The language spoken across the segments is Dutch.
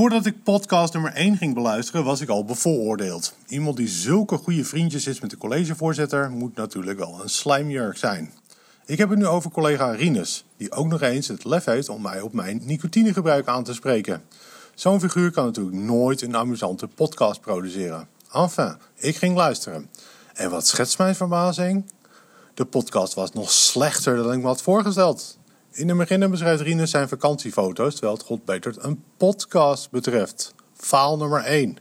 Voordat ik podcast nummer 1 ging beluisteren, was ik al bevooroordeeld. Iemand die zulke goede vriendjes is met de collegevoorzitter, moet natuurlijk wel een slijmjurk zijn. Ik heb het nu over collega Rinus, die ook nog eens het lef heeft om mij op mijn nicotinegebruik aan te spreken. Zo'n figuur kan natuurlijk nooit een amusante podcast produceren. Enfin, ik ging luisteren. En wat schetst mijn verbazing? De podcast was nog slechter dan ik me had voorgesteld. In de begin beschrijft Rinus zijn vakantiefoto's, terwijl het God betert een podcast betreft. Faal nummer 1.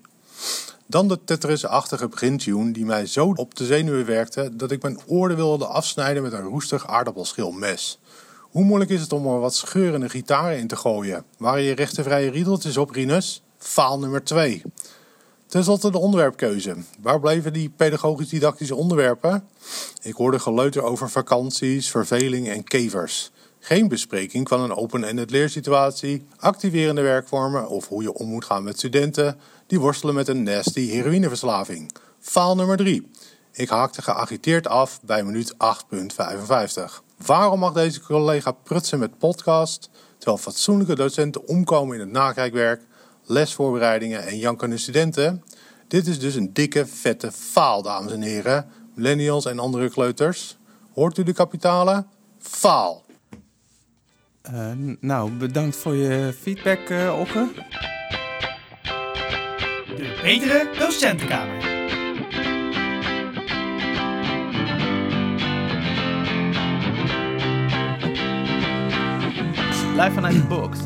Dan de Tetris-achtige begintune die mij zo op de zenuwen werkte dat ik mijn oren wilde afsnijden met een roestig aardappelschilmes. Hoe moeilijk is het om er wat scheurende gitaren in te gooien? Waren je rechtenvrije riedeltjes op, Rinus? Faal nummer 2. Ten slotte de onderwerpkeuze. Waar bleven die pedagogisch-didactische onderwerpen? Ik hoorde geleuter over vakanties, verveling en kevers. Geen bespreking van een open-ended leersituatie, activerende werkvormen of hoe je om moet gaan met studenten die worstelen met een nasty heroïneverslaving. Faal nummer 3. Ik haakte geagiteerd af bij minuut 8.55. Waarom mag deze collega prutsen met podcast, terwijl fatsoenlijke docenten omkomen in het nakijkwerk, lesvoorbereidingen en jankende studenten? Dit is dus een dikke, vette faal, dames en heren, millennials en andere kleuters. Hoort u de kapitalen? Faal. Uh, nou, bedankt voor je feedback, uh, Okke. De betere docentenkamer. Live vanuit de box.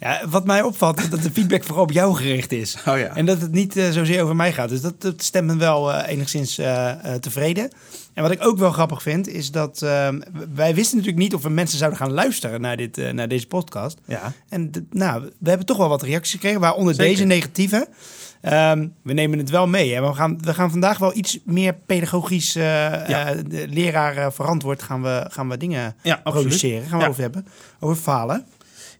Ja, wat mij opvalt is dat de feedback vooral op jou gericht is. Oh ja. En dat het niet uh, zozeer over mij gaat. Dus dat, dat stemt me wel uh, enigszins uh, tevreden. En wat ik ook wel grappig vind, is dat ehm, wij wisten natuurlijk niet of we mensen zouden gaan luisteren naar, dit, naar deze podcast. Ja. En nou, we hebben toch wel wat reacties gekregen, waaronder Zeker. deze negatieve. Um, we nemen het wel mee. Hè. We, gaan, we gaan vandaag wel iets meer pedagogisch ja. leraar verantwoord gaan we, gaan we dingen ja, produceren. Gaan we ja. over hebben. Over falen.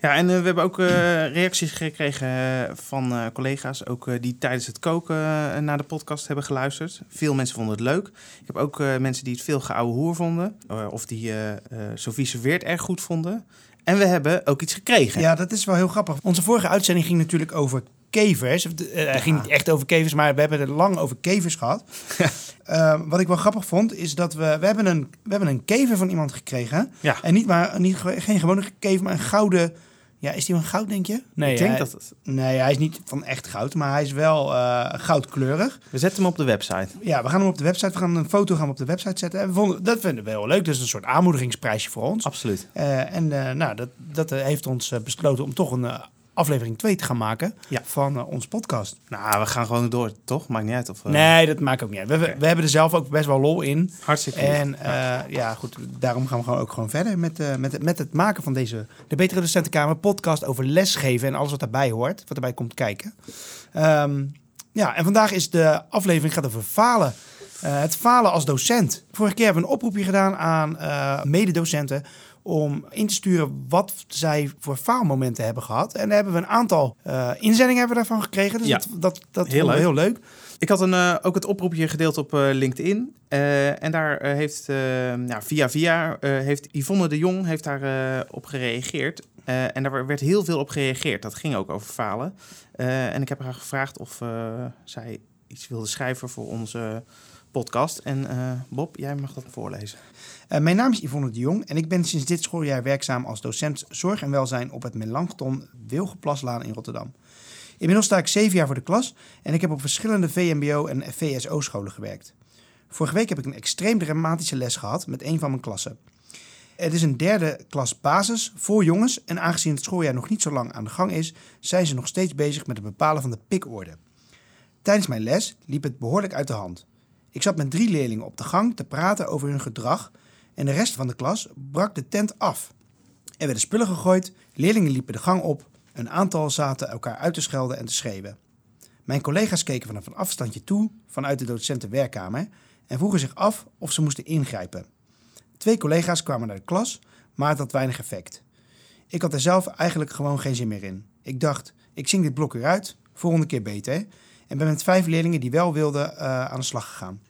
Ja, en uh, we hebben ook uh, reacties gekregen van uh, collega's, ook die tijdens het koken naar de podcast hebben geluisterd. Veel mensen vonden het leuk. Ik heb ook mensen die het veel geouwe hoer vonden, of die Sophie serveert erg goed vonden. En we hebben ook iets gekregen. Ja, dat is wel heel grappig. Onze vorige uitzending ging natuurlijk over kevers. Het ging niet echt over kevers, maar we hebben het lang over kevers gehad. uh, wat ik wel grappig vond, is dat we... We hebben een, we hebben een kever van iemand gekregen. Ja. En niet maar, niet, geen gewone kever, maar een gouden ja, is die van goud, denk je? Nee, ik denk dat het... Nee, hij is niet van echt goud, maar hij is wel uh, goudkleurig. We zetten hem op de website. Ja, we gaan hem op de website. We gaan een foto gaan we op de website zetten. En we vonden, dat vinden we heel leuk. Dus een soort aanmoedigingsprijsje voor ons. Absoluut. Uh, en uh, nou, dat, dat heeft ons besloten om toch een aflevering 2 te gaan maken ja. van uh, onze podcast. Nou, we gaan gewoon door, toch? Maakt niet uit. Of, uh... Nee, dat maakt ook niet uit. We, okay. we, hebben er zelf ook best wel lol in. Hartstikke En uh, ja, goed, daarom gaan we gewoon ook gewoon verder met, met, het, met het maken van deze De Betere Docentenkamer podcast over lesgeven en alles wat daarbij hoort, wat erbij komt kijken. Um, ja, en vandaag is de aflevering gaat over falen. Het falen als docent. Vorige keer hebben we een oproepje gedaan aan mededocenten om in te sturen wat zij voor faalmomenten hebben gehad. En daar hebben we een aantal uh, inzendingen hebben we daarvan gekregen. Dus ja. dat, dat, dat heel leuk. heel leuk. Ik had een, uh, ook het oproepje gedeeld op uh, LinkedIn. Uh, en daar heeft ja, via via heeft Yvonne de Jong heeft daar op gereageerd. en daar werd heel veel op gereageerd. Dat ging ook over falen. en ik heb haar gevraagd of zij iets wilde schrijven voor onze podcast. En Bob, jij mag dat voorlezen. Uh, mijn naam is Yvonne de Jong en ik ben sinds dit schooljaar werkzaam als docent zorg en welzijn op het Melanchthon Wilgeplaslaan in Rotterdam. Inmiddels sta ik zeven jaar voor de klas en ik heb op verschillende VMBO- en VSO-scholen gewerkt. Vorige week heb ik een extreem dramatische les gehad met een van mijn klassen. Het is een derde klas basis voor jongens en aangezien het schooljaar nog niet zo lang aan de gang is, zijn ze nog steeds bezig met het bepalen van de pikorde. Tijdens mijn les liep het behoorlijk uit de hand. Ik zat met drie leerlingen op de gang te praten over hun gedrag en de rest van de klas brak de tent af. Er werden spullen gegooid, leerlingen liepen de gang op, een aantal zaten elkaar uit te schelden en te schreeuwen. Mijn collega's keken vanaf een afstandje toe vanuit de docentenwerkkamer en vroegen zich af of ze moesten ingrijpen. Twee collega's kwamen naar de klas, maar het had weinig effect. Ik had er zelf eigenlijk gewoon geen zin meer in. Ik dacht, ik zing dit blok eruit, volgende keer beter, en ben met vijf leerlingen die wel wilden uh, aan de slag gegaan.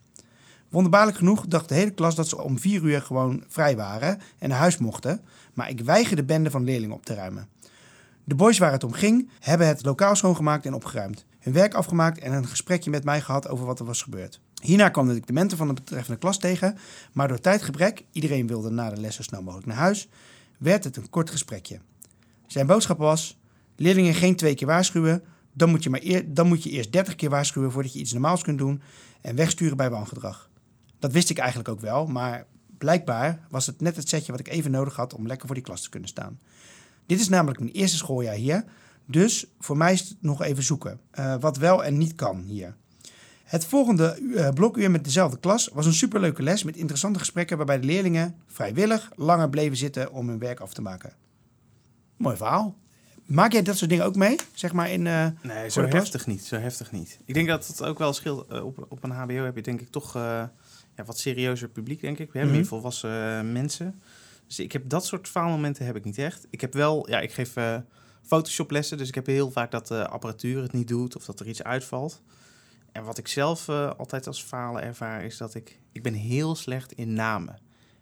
Wonderbaarlijk genoeg dacht de hele klas dat ze om vier uur gewoon vrij waren en naar huis mochten. Maar ik weigerde de bende van leerlingen op te ruimen. De boys waar het om ging, hebben het lokaal schoongemaakt en opgeruimd. Hun werk afgemaakt en een gesprekje met mij gehad over wat er was gebeurd. Hierna kwam ik de mentor van de betreffende klas tegen, maar door tijdgebrek, iedereen wilde na de les zo snel mogelijk naar huis, werd het een kort gesprekje. Zijn boodschap was: leerlingen geen twee keer waarschuwen, dan moet je, maar eer, dan moet je eerst 30 keer waarschuwen voordat je iets normaals kunt doen en wegsturen bij wangedrag. Dat wist ik eigenlijk ook wel, maar blijkbaar was het net het setje wat ik even nodig had om lekker voor die klas te kunnen staan. Dit is namelijk mijn eerste schooljaar hier, dus voor mij is het nog even zoeken uh, wat wel en niet kan hier. Het volgende uh, blokuur met dezelfde klas was een superleuke les met interessante gesprekken waarbij de leerlingen vrijwillig langer bleven zitten om hun werk af te maken. Mooi verhaal. Maak jij dat soort dingen ook mee? Zeg maar in. Uh, nee, zo heftig niet. Zo heftig niet. Ik denk dat het ook wel scheelt. Op, op een HBO heb je denk ik toch ja, wat serieuzer publiek, denk ik. Mm -hmm. meer volwassen mensen. Dus ik heb dat soort faalmomenten heb ik niet echt. Ik heb wel, ja, ik geef Photoshop lessen, dus ik heb heel vaak dat de apparatuur het niet doet of dat er iets uitvalt. En wat ik zelf altijd als falen ervaar is dat ik, ik ben heel slecht in namen.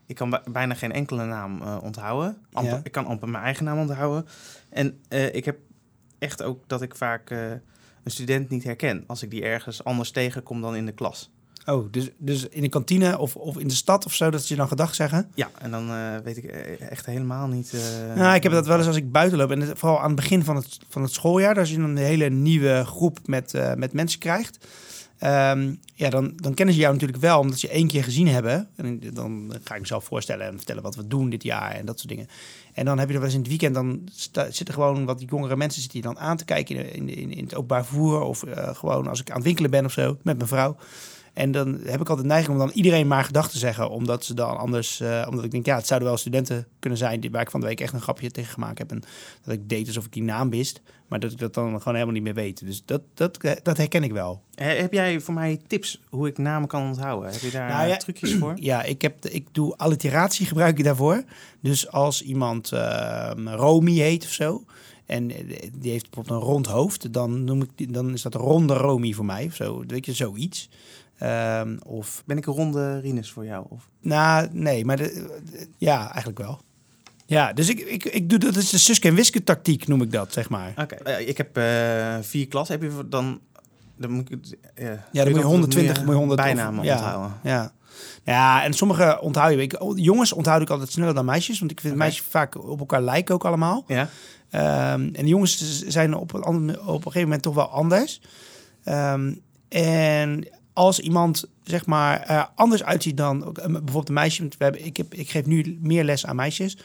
Ik kan bijna geen enkele naam uh, onthouden. Amper, ja. Ik kan amper mijn eigen naam onthouden. En ik heb echt ook dat ik vaak een student niet herken als ik die ergens anders tegenkom dan in de klas. Oh, dus, dus in de kantine of, of in de stad of zo, dat ze je dan gedag zeggen? Ja, en dan weet ik echt helemaal niet... nou, ik heb dat wel eens als ik buiten loop. En vooral aan het begin van het, van het schooljaar, als je dan een hele nieuwe groep met, met mensen krijgt... Um, ja, dan, dan kennen ze jou natuurlijk wel, omdat ze één keer gezien hebben. En dan ga ik mezelf voorstellen en vertellen wat we doen dit jaar en dat soort dingen. En dan heb je er wel eens in het weekend, dan zitten gewoon wat jongere mensen zitten hier dan aan te kijken in, in, in het openbaar vervoer. Of uh, gewoon als ik aan het winkelen ben of zo, met mijn vrouw. En dan heb ik altijd neiging om dan iedereen maar gedachten te zeggen. Omdat ze dan anders, uh, omdat ik denk, ja, het zouden wel studenten kunnen zijn die, waar ik van de week echt een grapje tegen gemaakt heb. En dat ik deed alsof ik die naam wist. Maar dat ik dat dan gewoon helemaal niet meer weet. Dus dat, dat, dat herken ik wel. Heb jij voor mij tips hoe ik namen kan onthouden? Heb je daar nou, ja, trucjes voor? Ja, ik, heb, ik doe alliteratie gebruik ik daarvoor. Dus als iemand uh, Romy heet of zo. En die heeft bijvoorbeeld een rond hoofd. Dan, noem ik die, dan is dat een ronde Romy voor mij. Of zo. Weet je, zoiets. Um, of... Ben ik een ronde Rinus voor jou? Of? Nou, nee, maar de, ja, eigenlijk wel. Ja, dus ik, ik, ik doe dat is de Suske en Wiske tactiek, noem ik dat, zeg maar. Oké, okay. uh, ik heb uh, vier klas. Heb je dan... Dan moet ik, uh, ja, dan moet je 120, moet je 100 bijnamen ja, onthouden. Ja. Ja, en sommige onthoud je. Ik, jongens onthoud ik altijd sneller dan meisjes, want ik vind okay. meisjes vaak op elkaar lijken ook allemaal. Ja. Um, en de jongens zijn op een, ander, op een gegeven moment toch wel anders. Um, en als iemand zeg maar anders uitziet dan uh, bijvoorbeeld een meisje. We hebben, ik, ik geef nu meer les aan meisjes.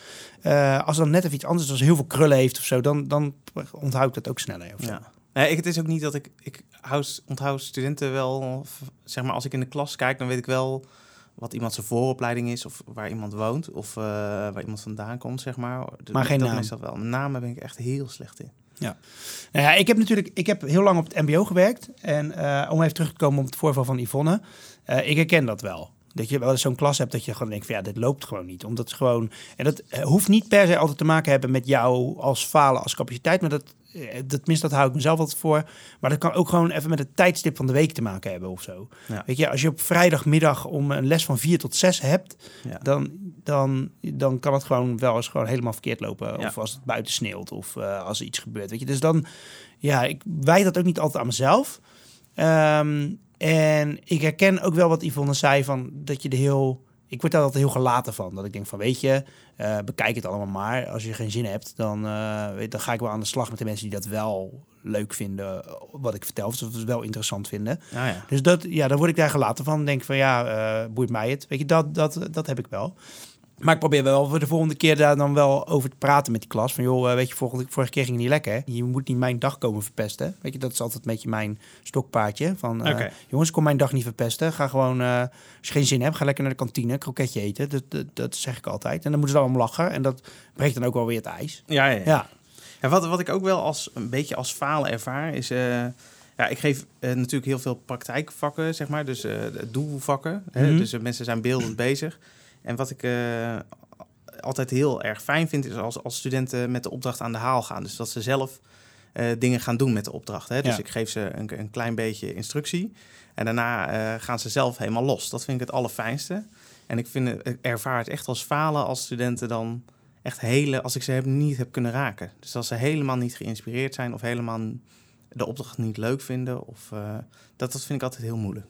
Uh, als dan net even iets anders, als heel veel krullen heeft of zo, dan, dan onthoud ik dat ook sneller. Of ja. Nee, ik, het is ook niet dat ik, ik houd, onthoud studenten wel, zeg maar als ik in de klas kijk, dan weet ik wel wat iemand zijn vooropleiding is of waar iemand woont of waar iemand vandaan komt, zeg maar. Maar geen dat naam. Meestal wel. Namen ben ik echt heel slecht in. Ja. Nou ja, ik heb natuurlijk ik heb heel lang op het MBO gewerkt. En uh, om even terug te komen op het voorval van Yvonne. Uh, ik herken dat wel. Dat je wel eens zo'n klas hebt dat je gewoon denkt van ja, dit loopt gewoon niet. Omdat het gewoon. En dat hoeft niet per se altijd te maken hebben met jou als falen als capaciteit. Maar dat, dat tenminste, dat hou ik mezelf altijd voor. Maar dat kan ook gewoon even met het tijdstip van de week te maken hebben of zo. Ja. Weet je, als je op vrijdagmiddag om een les van vier tot zes hebt, Ja. dan, dan, dan kan het gewoon wel eens gewoon helemaal verkeerd lopen. Ja. Of als het buiten sneeuwt of eh, als er iets gebeurt. Weet je, dus dan, ja, ik wijd dat ook niet altijd aan mezelf. Ehm, en ik herken ook wel wat Yvonne zei van dat je er heel. Ik word daar altijd heel gelaten van. Dat ik denk van, weet je, eh, bekijk het allemaal maar. Als je geen zin hebt, dan, eh, weet, dan ga ik wel aan de slag met de mensen die dat wel leuk vinden, wat ik vertel. Of ze het wel interessant vinden. Ah, ja. Dus dat, ja, dan word ik daar gelaten van. Denk van, ja, eh boeit mij het. Weet je, dat, dat, dat heb ik wel. Maar ik probeer wel voor de volgende keer daar dan wel over te praten met die klas. Van joh, eh, weet je, vorige, vorige keer ging het niet lekker. Je moet niet mijn dag komen verpesten. Weet je, dat is altijd een beetje mijn stokpaardje. Van eh, Oké. jongens, kom mijn dag niet verpesten. Ga gewoon, eh, als je geen zin hebt, ga lekker naar de kantine, kroketje eten. Dat, dat, dat zeg ik altijd. En dan moeten ze dan om lachen. En dat breekt dan ook wel weer het ijs. Ja, ja, ja. Ja, Ja, wat, wat ik ook wel als een beetje als falen ervaar is. ja, ik geef natuurlijk heel veel praktijkvakken, zeg maar. Dus doelvakken. hè. Mhm. Dus mensen zijn beeldend bezig. En wat ik eh, altijd heel erg fijn vind, is als, als studenten met de opdracht aan de haal gaan. Dus dat ze zelf eh, dingen gaan doen met de opdracht. Hè? Dus Ja. ik geef ze een, een klein beetje instructie. En daarna eh, gaan ze zelf helemaal los. Dat vind ik het allerfijnste. En ik, vind het, ik ervaar het echt als falen als studenten dan echt hele, als ik ze heb, niet heb kunnen raken. Dus als ze helemaal niet geïnspireerd zijn of helemaal de opdracht niet leuk vinden. Of, dat, dat vind ik altijd heel moeilijk.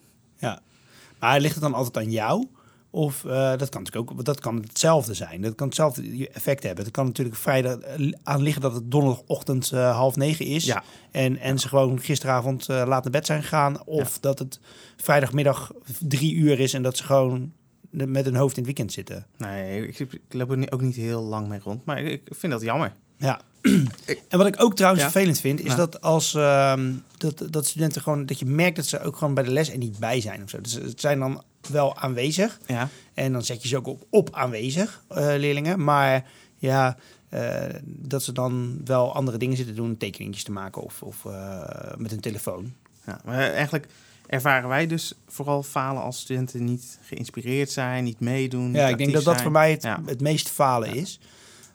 Maar ligt het dan altijd aan jou? Of eh, dat kan natuurlijk ook, dat kan hetzelfde zijn. Dat kan hetzelfde effect hebben. Het kan natuurlijk vrijdag eh, aan liggen dat het donderdagochtend eh, half negen is. Ja. En, en ze gewoon gisteravond laat naar bed zijn gegaan. Of dat het vrijdagmiddag drie uur is en dat ze gewoon met hun hoofd in het weekend zitten. Nee, ik, ik loop er ook niet heel lang mee rond. Maar ik, ik vind dat jammer. Ja. En wat ik ook trouwens Ja. vervelend vind, is Ja. dat als ehm, dat, dat studenten gewoon dat je merkt dat ze ook gewoon bij de les er niet bij zijn of zo. Dus het zijn dan wel aanwezig. Ja. En dan zet je ze ook op, op aanwezig, eh, leerlingen. Maar ja, eh, dat ze dan wel andere dingen zitten doen, tekeningetjes te maken of, of eh, met hun telefoon. Ja, maar eigenlijk ervaren wij dus vooral falen als studenten niet geïnspireerd zijn, niet meedoen. Ja, ik denk dat dat zijn. voor mij het, Ja. het meest falen is.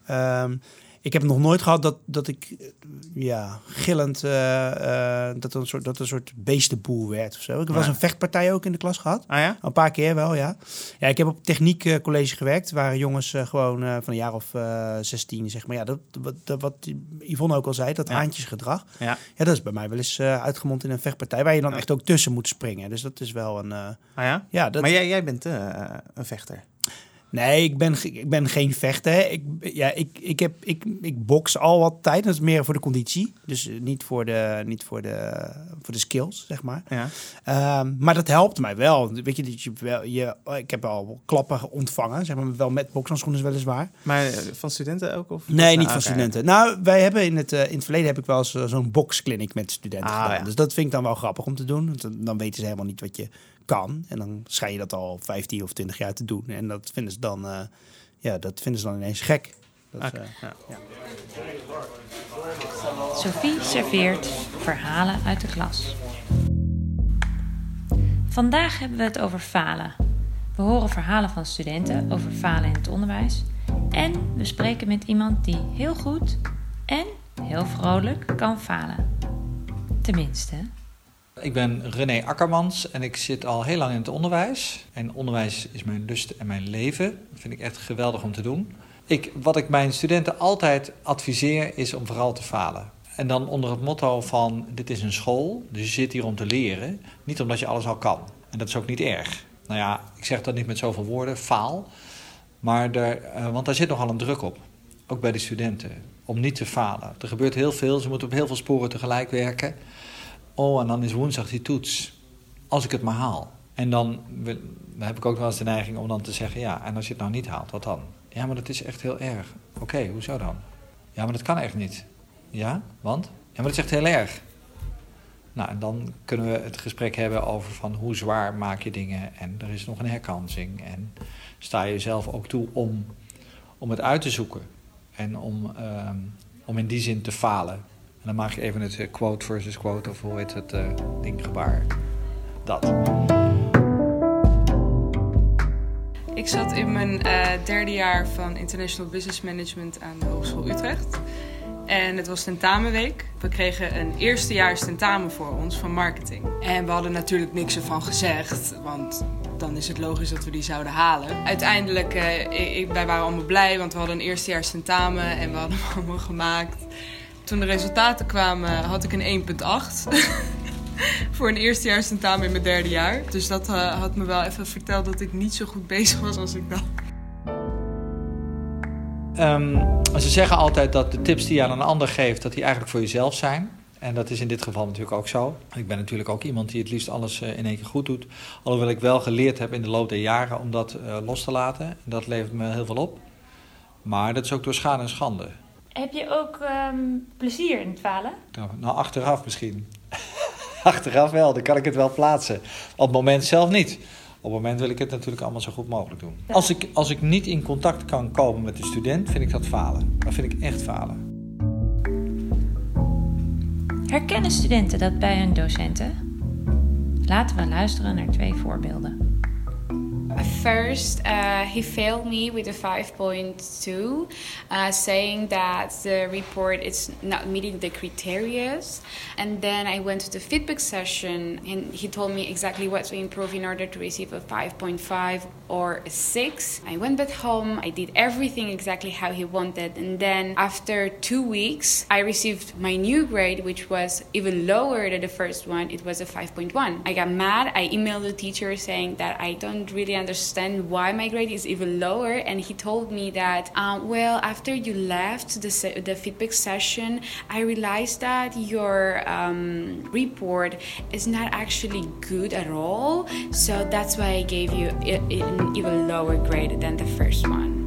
Ehm, ik heb nog nooit gehad dat, dat ik eh, ja, gillend eh, eh, dat een soort, dat een soort beestenboel werd of zo. Ik was een vechtpartij ook in de klas gehad. Ah ja? Een paar keer wel, ja. Ja, ik heb op techniek college gewerkt, waar jongens gewoon van een jaar of eh 16, zeg maar. Ja, dat, wat, dat, wat Yvonne ook al zei, dat Ja. haantjesgedrag. Ja. Ja, dat is bij mij wel eens uitgemond in een vechtpartij, waar je dan echt ook tussen moet springen. Dus dat is wel een... Ah ja? ja, dat, Maar jij, jij bent een vechter. Nee, ik ben, ik ben geen vechter. Ik, ja, ik, ik, heb, ik, ik box al wat tijd. Dat is meer voor de conditie. Dus eh, niet voor de, niet voor de, voor de skills, zeg maar. Ja. Ehm, maar dat helpt mij wel. Weet je, dat je, wel je, ik heb al klappen ontvangen, zeg maar, wel met bokshandschoenen weliswaar. Maar eh, van studenten ook? Of Nee, Ah, niet van oké. studenten. Nou, wij hebben in het, eh, in het verleden heb ik wel eens eh, zo'n boxclinic met studenten Ah, gedaan. ja. Dus dat vind ik dan wel grappig om te doen. Dan weten ze helemaal niet wat je kan. En dan schijn je dat al 15 of 20 jaar te doen. En dat vinden ze dan, eh, ja, dat vinden ze dan ineens gek. Dat eh, ja. Sophie serveert verhalen uit de klas. Vandaag hebben we het over falen. We horen verhalen van studenten over falen in het onderwijs. En we spreken met iemand die heel goed en heel vrolijk kan falen. Tenminste. Ik ben René Akkermans en ik zit al heel lang in het onderwijs. En onderwijs is mijn lust en mijn leven. Dat vind ik echt geweldig om te doen. Ik, wat ik mijn studenten altijd adviseer is om vooral te falen. En dan onder het motto van dit is een school, dus je zit hier om te leren. Niet omdat je alles al kan. En dat is ook niet erg. Nou ja, ik zeg dat niet met zoveel woorden, faal. Maar er, eh, want daar zit nogal een druk op. Ook bij de studenten. Om niet te falen. Er gebeurt heel veel. Ze moeten op heel veel sporen tegelijk werken. Oh, en dan is woensdag die toets. Als ik het maar haal. En dan, dan heb ik ook wel eens de neiging om dan te zeggen... ja, en als je het nou niet haalt, wat dan? Ja, maar dat is echt heel erg. Oké, hoezo dan? Ja, maar dat kan echt niet. Ja, want? Ja, maar dat is echt heel erg. Nou, en dan kunnen we het gesprek hebben over van hoe zwaar maak je dingen... en er is nog een herkansing. En sta je zelf ook toe om, om het uit te zoeken. En om, ehm, om in die zin te falen. En dan maak je even het eh, quote versus quote, of hoe heet het eh dinggebaar. Dat. Ik zat in mijn eh, derde jaar van International Business Management aan de Hogeschool Utrecht. En het was tentamenweek. We kregen een eerstejaars tentamen voor ons van marketing. En we hadden natuurlijk niks ervan gezegd, want dan is het logisch dat we die zouden halen. Uiteindelijk, eh, ik, ik- wij waren allemaal blij, want we hadden een eerstejaars tentamen en we hadden hem allemaal gemaakt. Toen de resultaten kwamen, had ik een 1,8 voor een eerstejaars tentamen in mijn derde jaar. Dus dat eh, had me wel even verteld dat ik niet zo goed bezig was als ik dacht. Ehm, ze zeggen altijd dat de tips die je aan een ander geeft, dat die eigenlijk voor jezelf zijn. En dat is in dit geval natuurlijk ook zo. Ik ben natuurlijk ook iemand die het liefst alles eh, in één keer goed doet. Alhoewel ik wel geleerd heb in de loop der jaren om dat eh, los te laten. En dat levert me heel veel op. Maar dat is ook door schade en schande. Heb je ook ehm, plezier in het falen? Nou, nou, achteraf misschien. achteraf wel, dan kan ik het wel plaatsen. Op het moment zelf niet. Op het moment wil ik het natuurlijk allemaal zo goed mogelijk doen. Als ik, als ik niet in contact kan komen met de student, vind ik dat falen. Dat vind ik echt falen. Herkennen studenten dat bij hun docenten? Laten we luisteren naar twee voorbeelden. First, uh, he failed me with a 5.2, uh, saying that the report is not meeting the criteria. And then I went to the feedback session, and he told me exactly what to improve in order to receive a 5.5 or a 6. I went back home, I did everything exactly how he wanted, and then after two weeks, I received my new grade, which was even lower than the first one. It was a 5.1. I got mad. I emailed the teacher saying that I don't really understand why my grade is even lower, and he told me that, um, well, after you left the, se- the feedback session, I realized that your um, report is not actually good at all, so that's why I gave you an even lower grade than the first one.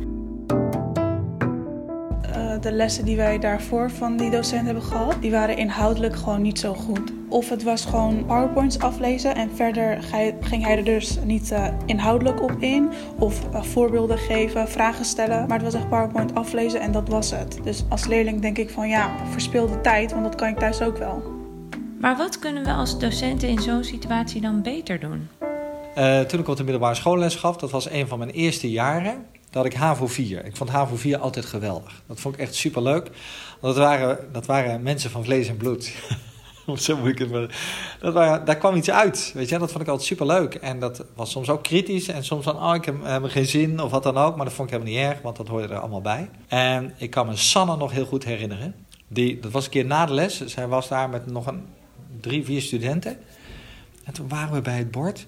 De lessen die wij daarvoor van die docent hebben gehad, die waren inhoudelijk gewoon niet zo goed. Of het was gewoon PowerPoints aflezen en verder ging hij er dus niet eh, inhoudelijk op in. Of eh, voorbeelden geven, vragen stellen. Maar het was echt PowerPoint aflezen en dat was het. Dus als leerling denk ik van ja, verspil de tijd, want dat kan ik thuis ook wel. Maar wat kunnen we als docenten in zo'n situatie dan beter doen? Eh, toen ik op de middelbare schoolles gaf, dat was een van mijn eerste jaren, dat ik HAVO 4. Ik vond HAVO 4 altijd geweldig. Dat vond ik echt superleuk. Dat waren, dat waren mensen van vlees en bloed. Zo moet ik het maar. Dat daar kwam iets uit. Weet je, dat vond ik altijd superleuk. En dat was soms ook kritisch. En soms van, oh, ik heb, heb geen zin of wat dan ook. Maar dat vond ik helemaal niet erg, want dat hoorde er allemaal bij. En ik kan me Sanne nog heel goed herinneren. Die, dat was een keer na de les. Zij was daar met nog een drie, vier studenten. En toen waren we bij het bord.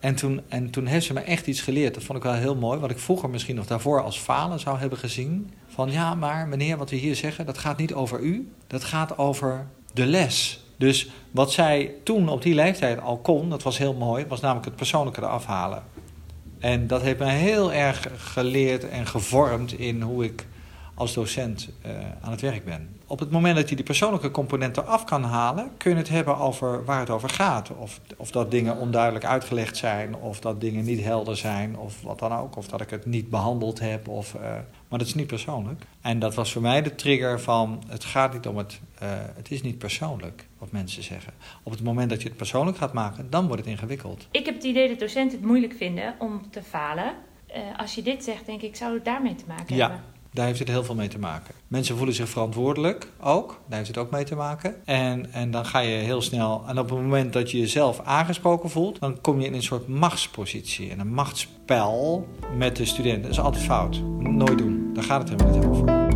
En toen, en toen heeft ze me echt iets geleerd. Dat vond ik wel heel mooi. Wat ik vroeger misschien nog daarvoor als falen zou hebben gezien. Van ja, maar meneer, wat we hier zeggen, dat gaat niet over u. Dat gaat over de les. Dus wat zij toen op die leeftijd al kon, dat was heel mooi. was namelijk het persoonlijke eraf halen. En dat heeft mij heel erg geleerd en gevormd in hoe ik als docent eh, aan het werk ben. Op het moment dat je die persoonlijke component eraf kan halen, kun je het hebben over waar het over gaat. Of, of dat dingen onduidelijk uitgelegd zijn, of dat dingen niet helder zijn, of wat dan ook. Of dat ik het niet behandeld heb. Of, eh, maar dat is niet persoonlijk. En dat was voor mij de trigger van: het gaat niet om het. eh, het is niet persoonlijk wat mensen zeggen. Op het moment dat je het persoonlijk gaat maken, dan wordt het ingewikkeld. Ik heb het idee dat docenten het moeilijk vinden om te falen. Eh, als je dit zegt, denk ik, zou het daarmee te maken Ja. hebben? Daar heeft het heel veel mee te maken. Mensen voelen zich verantwoordelijk ook. Daar heeft het ook mee te maken. En, en dan ga je heel snel. En op het moment dat je jezelf aangesproken voelt, dan kom je in een soort machtspositie. En een machtsspel met de student. Dat is altijd fout. Nooit doen. Daar gaat het helemaal niet over.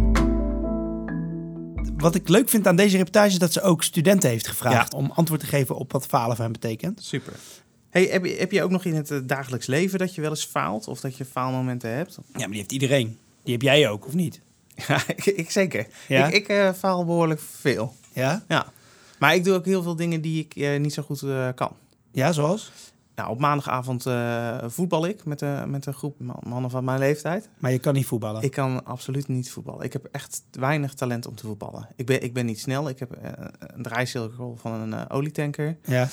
Wat ik leuk vind aan deze reportage is dat ze ook studenten heeft gevraagd om antwoord te geven op wat falen voor hen betekent. Super. Hey, heb, je, heb je ook nog in het eh, dagelijks leven dat je wel eens faalt? Of dat je faalmomenten hebt? Ja, maar die heeft iedereen. Die heb jij ook, of niet? Ja, ik, ik zeker. Ja? Ik, ik eh, faal behoorlijk veel. Ja? Ja. Maar ik doe ook heel veel dingen die ik eh, niet zo goed eh, kan. Ja, zoals? Nou, op maandagavond voetbal ik met, de, met een groep man- mannen van mijn leeftijd. Maar je kan niet voetballen. Ik kan absoluut niet voetballen. Ik heb echt weinig talent om te voetballen. Ik ben, ik ben niet snel. Ik heb een draaicirkel van een olietanker. Ja.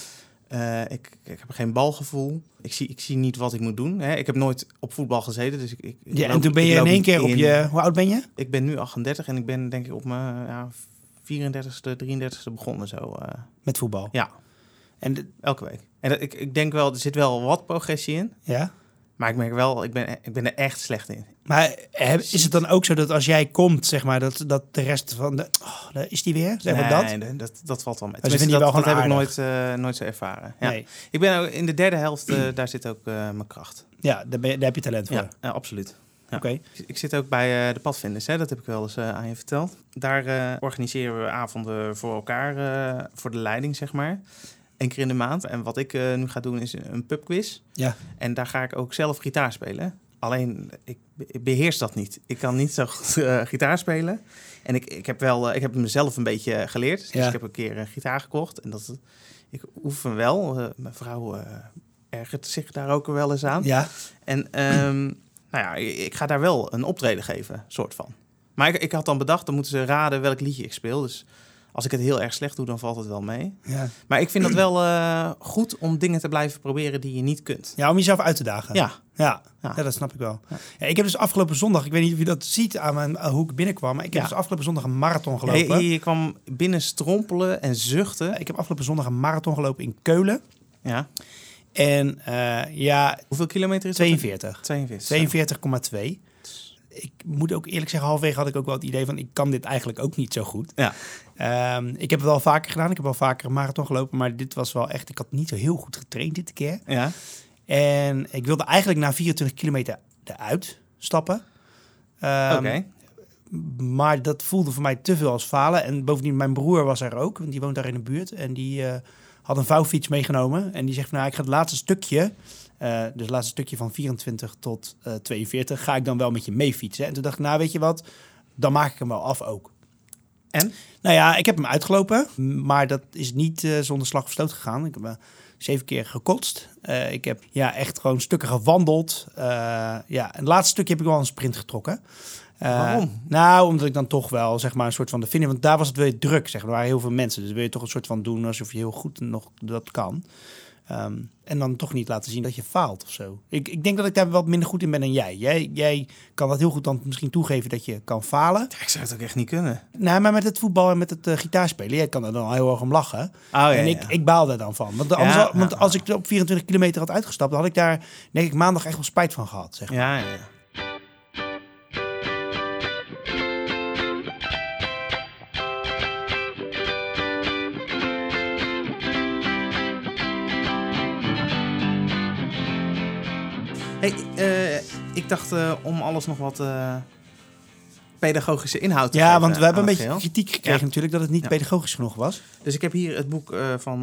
Eh, ik, ik heb geen balgevoel. Ik zie, ik zie niet wat ik moet doen. Hè. Ik heb nooit op voetbal gezeten. Dus ik, ik, ja en toen ben je in één keer op in. je... Hoe oud ben je? Ik ben nu 38 en ik ben denk ik op mijn ja, 34ste, 33ste begonnen zo. eh, Met voetbal. ja, En de- elke week. En dat, ik, ik denk wel, er zit wel wat progressie in. ja. Maar ik merk wel, ik ben, ik ben er echt slecht in. Maar heb- is het dan ook zo dat als jij komt, zeg maar, dat, dat de rest van de... Oh, daar is die weer? Zeg maar dat? Nee, dat, dat valt wel mee. Je dat, wel dat heb ik nooit, eh, nooit zo ervaren. Ja. Nee. Ik ben ook in de derde helft, eh, daar zit ook eh, mijn kracht. Ja, daar, ben je- daar heb je talent voor. Ja, absoluut. Ja. Oké. Ik- Ik zit ook bij de padvinders, hè? dat heb ik wel eens aan je verteld. Daar organiseren we avonden voor elkaar, voor de leiding, zeg maar. Eén keer in de maand. En wat ik eh, nu ga doen is een pubquiz. Ja. En daar ga ik ook zelf gitaar spelen. Alleen, ik, ik beheers dat niet. Ik kan niet zo goed eh, gitaar spelen. En ik, ik heb wel, eh, ik heb mezelf een beetje geleerd. Dus Ja. ik heb een keer een gitaar gekocht. En dat, ik oefen wel. Mijn vrouw ergert zich daar ook wel eens aan. Ja. En ehm, nou ja, ik ga daar wel een optreden geven, soort van. Maar ik, ik had dan bedacht, dan moeten ze raden welk liedje ik speel. Dus als ik het heel erg slecht doe, dan valt het wel mee. Ja. Maar ik vind dat wel eh, goed om dingen te blijven proberen die je niet kunt. ja, om jezelf uit te dagen. Ja, Ja, Ja. ja. dat snap ik wel. Ja. Ik heb dus afgelopen zondag, ik weet niet of je dat ziet aan mijn, uh, hoe ik binnenkwam, maar ik heb dus afgelopen zondag een marathon gelopen. je, je kwam binnen strompelen en zuchten. Ik heb afgelopen zondag een marathon gelopen in Keulen. Ja, En eh, ja, Hoeveel kilometer is dat? 42. 42. 42,2. Ik moet ook eerlijk zeggen, halverwege had ik ook wel het idee van... ik kan dit eigenlijk ook niet zo goed. Ja. Ehm, ik heb het wel vaker gedaan. Ik heb wel vaker een marathon gelopen. Maar dit was wel echt... Ik had niet zo heel goed getraind dit keer. Ja. En ik wilde eigenlijk na 24 kilometer eruit stappen. Ehm, Oké. Maar dat voelde voor mij te veel als falen. En bovendien, mijn broer was er ook. Want die woont daar in de buurt. En die eh, had een vouwfiets meegenomen. En die zegt van, nou, ik ga het laatste stukje... eh, dus het laatste stukje van 24 tot eh 42... ga ik dan wel met je mee fietsen. En toen dacht ik, nou, weet je wat? Dan maak ik hem wel af ook. En? Nou ja, ik heb hem uitgelopen. Maar dat is niet eh, zonder slag of stoot gegaan. Ik heb eh, zeven keer gekotst. Eh, ik heb ja, echt gewoon stukken gewandeld. Eh, ja, en het laatste stukje heb ik wel een sprint getrokken. Eh, Waarom? Nou, omdat ik dan toch wel zeg maar een soort van de vinden. Want daar was het weer druk. Zeg maar. Er waren heel veel mensen. Dus wil je toch een soort van doen alsof je heel goed nog dat kan. Ehm, en dan toch niet laten zien dat je faalt of zo. Ik, ik denk dat ik daar wat minder goed in ben dan jij. jij. Jij kan dat heel goed dan misschien toegeven dat je kan falen. Ik zou het ook echt niet kunnen. Nou, maar met het voetbal en met het eh, gitaarspelen, jij kan er dan heel erg om lachen. Oh, ja, en ik, ja. ik baal daar dan van. Want, anders, Ja, want ja. als ik op 24 kilometer had uitgestapt, dan had ik daar, denk ik, maandag echt wel spijt van gehad. Zeg maar. Ja, ja, Hey, eh, ik dacht eh, om alles nog wat eh, pedagogische inhoud te Ja, geven want we hebben een beetje geheel. kritiek gekregen Ja. natuurlijk dat het niet Ja. pedagogisch genoeg was. Dus ik heb hier het boek van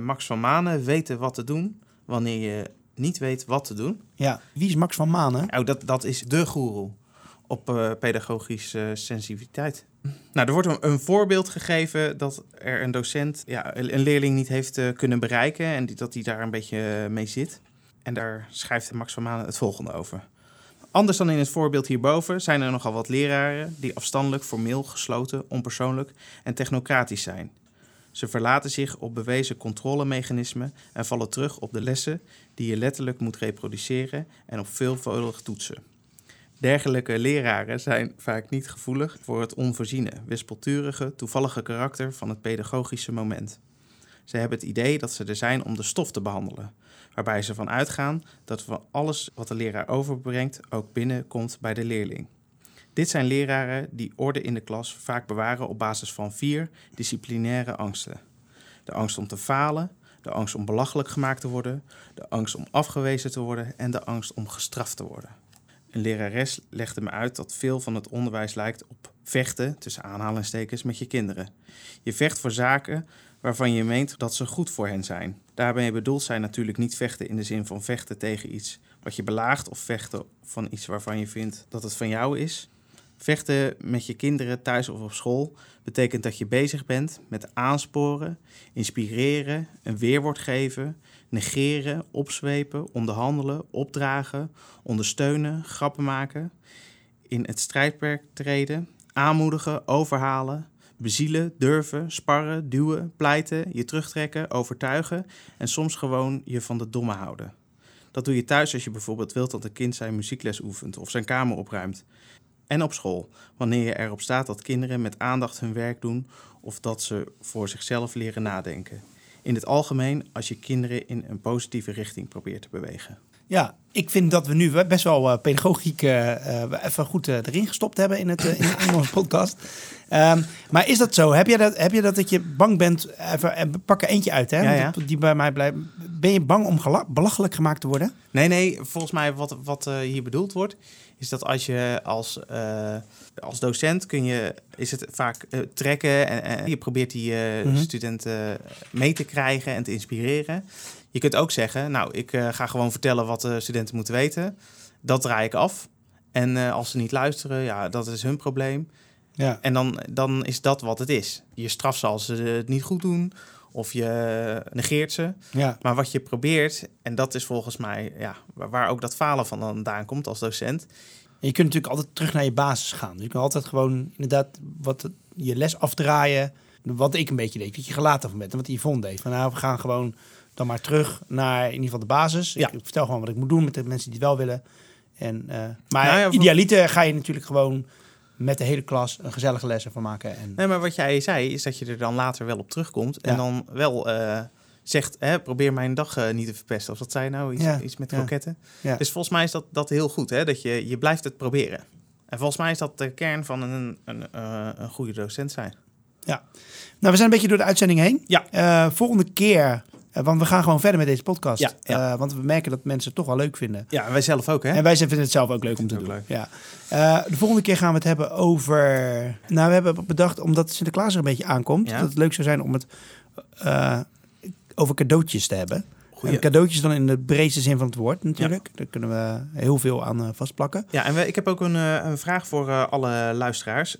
Max van Manen, Weten wat te doen, wanneer je niet weet wat te doen. Ja, wie is Max van Manen? Oh, dat, dat is de goeroe op pedagogische sensitiviteit. Nou, er wordt een, voorbeeld gegeven dat er een docent ja, een leerling niet heeft kunnen bereiken en dat hij daar een beetje mee zit. En daar schrijft Max van het volgende over. Anders dan in het voorbeeld hierboven zijn er nogal wat leraren die afstandelijk, formeel, gesloten, onpersoonlijk en technocratisch zijn. Ze verlaten zich op bewezen controlemechanismen en vallen terug op de lessen die je letterlijk moet reproduceren en op veelvuldig toetsen. Dergelijke leraren zijn vaak niet gevoelig voor het onvoorziene, wispelturige, toevallige karakter van het pedagogische moment. Ze hebben het idee dat ze er zijn om de stof te behandelen, waarbij ze van uitgaan dat van alles wat de leraar overbrengt ook binnenkomt bij de leerling. Dit zijn leraren die orde in de klas vaak bewaren op basis van vier disciplinaire angsten. De angst om te falen, de angst om belachelijk gemaakt te worden, de angst om afgewezen te worden en de angst om gestraft te worden. Een lerares legde me uit dat veel van het onderwijs lijkt op vechten, tussen aanhalingstekens, met je kinderen. Je vecht voor zaken waarvan je meent dat ze goed voor hen zijn. Daarbij bedoelt zij natuurlijk niet vechten in de zin van vechten tegen iets wat je belaagt of vechten van iets waarvan je vindt dat het van jou is. Vechten met je kinderen thuis of op school betekent dat je bezig bent met aansporen, inspireren, een weerwoord geven, negeren, opzwepen, onderhandelen, opdragen, ondersteunen, grappen maken, in het strijdperk treden, aanmoedigen, overhalen, bezielen, durven, sparren, duwen, pleiten, je terugtrekken, overtuigen en soms gewoon je van de domme houden. Dat doe je thuis als je bijvoorbeeld wilt dat een kind zijn muziekles oefent of zijn kamer opruimt. En op school, wanneer je erop staat dat kinderen met aandacht hun werk doen of dat ze voor zichzelf leren nadenken. In het algemeen als je kinderen in een positieve richting probeert te bewegen. Ja, ik vind dat we nu best wel eh, pedagogiek eh, eh, even goed erin gestopt hebben in, het, in, in onze podcast. Ehm, maar is dat zo? Heb je dat, heb je dat dat je bang bent? Even, pak er eentje uit, hè? Ja, ja. Die- bij mij blijft. Ben je bang om belachelijk gemaakt te worden? Nee, nee, volgens mij wat, wat hier bedoeld wordt, is dat als je als, eh, als docent kun je, is het vaak eh, trekken en, en je probeert die eh, Mhm. studenten mee te krijgen en te inspireren. Je kunt ook zeggen, nou, ik ga gewoon vertellen wat de studenten moeten weten. Dat draai ik af. En als ze niet luisteren, ja, dat is hun probleem. Ja. En dan, dan is dat wat het is. Je straft ze als ze het niet goed doen of je negeert ze. ja. Maar wat je probeert, en dat is volgens mij ja, waar, ook dat falen van vandaan komt als docent. En je kunt natuurlijk altijd terug naar je basis gaan. Dus je kan altijd gewoon inderdaad wat je les afdraaien. Wat ik een beetje deed, dat je gelaten van bent. En wat Yvonne deed. Van nou, we gaan gewoon dan maar terug naar in ieder geval de basis. Ja. Ik vertel gewoon wat ik moet doen met de mensen die het wel willen. En, eh, maar Nou ja, idealiter ga je natuurlijk gewoon met de hele klas een gezellige les ervan maken. En, Nee, maar wat jij zei, is dat je er dan later wel op terugkomt. En Ja. dan wel eh, zegt, hè, probeer mijn dag eh, niet te verpesten. Of wat zei je nou? Iets, Ja, iets met ja. kroketten. Ja. Dus volgens mij is dat, dat heel goed, hè? dat je, je blijft het proberen. En volgens mij is dat de kern van een, een, eh, een goede docent zijn. Nou, we zijn een beetje door de uitzending heen. Ja. Volgende keer, eh, want we gaan gewoon verder met deze podcast. Ja, ja. Eh, want we merken dat mensen het toch wel leuk vinden. Ja, en wij zelf ook, hè? En wij vinden het zelf ook leuk om te doen. leuk. Ja. Eh, de volgende keer gaan we het hebben over... Nou, we hebben bedacht, omdat Sinterklaas er een beetje aankomt... Ja. dat het leuk zou zijn om het over cadeautjes te hebben. Goeie. En cadeautjes dan in de breedste zin van het woord natuurlijk. Daar kunnen we heel veel aan vastplakken. Ja, en we, ik heb ook een, een vraag voor alle luisteraars.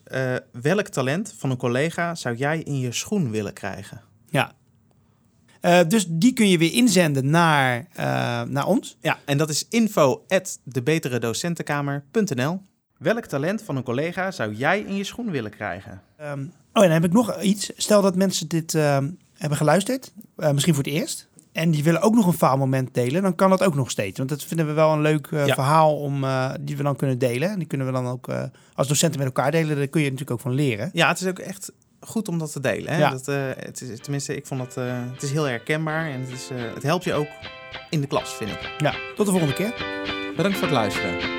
Welk talent van een collega zou jij in je schoen willen krijgen? Ja. Eh, dus die kun je weer inzenden naar, eh, naar ons. Ja, en dat is info at debeteredocentenkamer.nl. Welk talent van een collega zou jij in je schoen willen krijgen? Ehm, oh, en dan heb ik nog iets. Stel dat mensen dit ehm, hebben geluisterd, eh, misschien voor het eerst. En die willen ook nog een faalmoment delen, dan kan dat ook nog steeds. Want dat vinden we wel een leuk Ja. verhaal om, die we dan kunnen delen. En die kunnen we dan ook als docenten met elkaar delen. Daar kun je natuurlijk ook van leren. Ja, het is ook echt goed om dat te delen. Hè? Ja. Dat, eh, het is, tenminste, ik vond dat eh, het is heel herkenbaar en het, is, eh, het helpt je ook in de klas, vind ik. Ja, tot de volgende keer. Bedankt voor het luisteren.